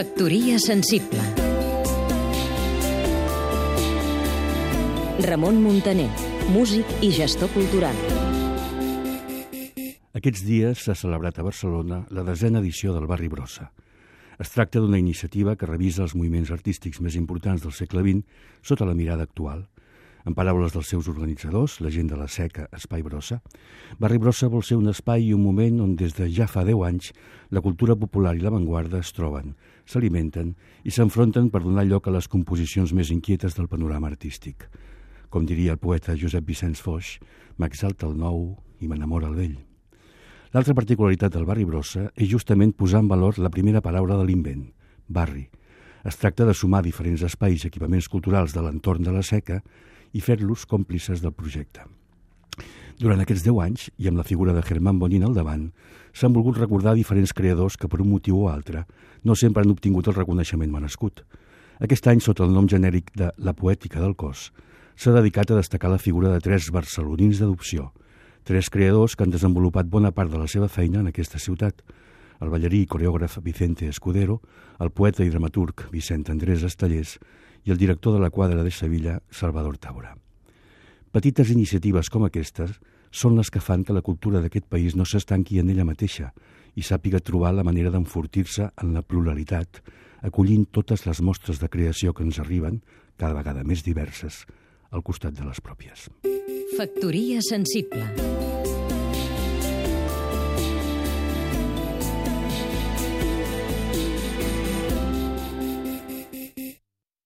Factoria sensible Ramon Muntaner, músic i gestor cultural. Aquests dies s'ha celebrat a Barcelona la desena edició del Barri Brossa. Es tracta d'una iniciativa que revisa els moviments artístics més importants del segle XX sota la mirada actual. En paraules dels seus organitzadors, la gent de la seca Espai Brossa, Barri Brossa vol ser un espai i un moment on des de ja fa 10 anys la cultura popular i l'avantguarda es troben, s'alimenten i s'enfronten per donar lloc a les composicions més inquietes del panorama artístic. Com diria el poeta Josep Vicenç Foix, m'exalta el nou i m'enamora el vell. L'altra particularitat del barri Brossa és justament posar en valor la primera paraula de l'invent, barri. Es tracta de sumar diferents espais i equipaments culturals de l'entorn de la seca i fer-los còmplices del projecte. Durant aquests 10 anys, i amb la figura de Germán Bonin al davant, s'han volgut recordar diferents creadors que per un motiu o altre no sempre han obtingut el reconeixement merescut. Aquest any, sota el nom genèric de La Poètica del Cos, s'ha dedicat a destacar la figura de tres barcelonins d'adopció – Tres creadors que han desenvolupat bona part de la seva feina en aquesta ciutat. El ballarí i coreògraf Vicente Escudero, el poeta i dramaturg Vicent Andrés Estellers i el director de la quadra de Sevilla, Salvador Taura. Petites iniciatives com aquestes són les que fan que la cultura d'aquest país no s'estanqui en ella mateixa i sàpiga trobar la manera d'enfortir-se en la pluralitat, acollint totes les mostres de creació que ens arriben, cada vegada més diverses, al costat de les pròpies. Factoria sensible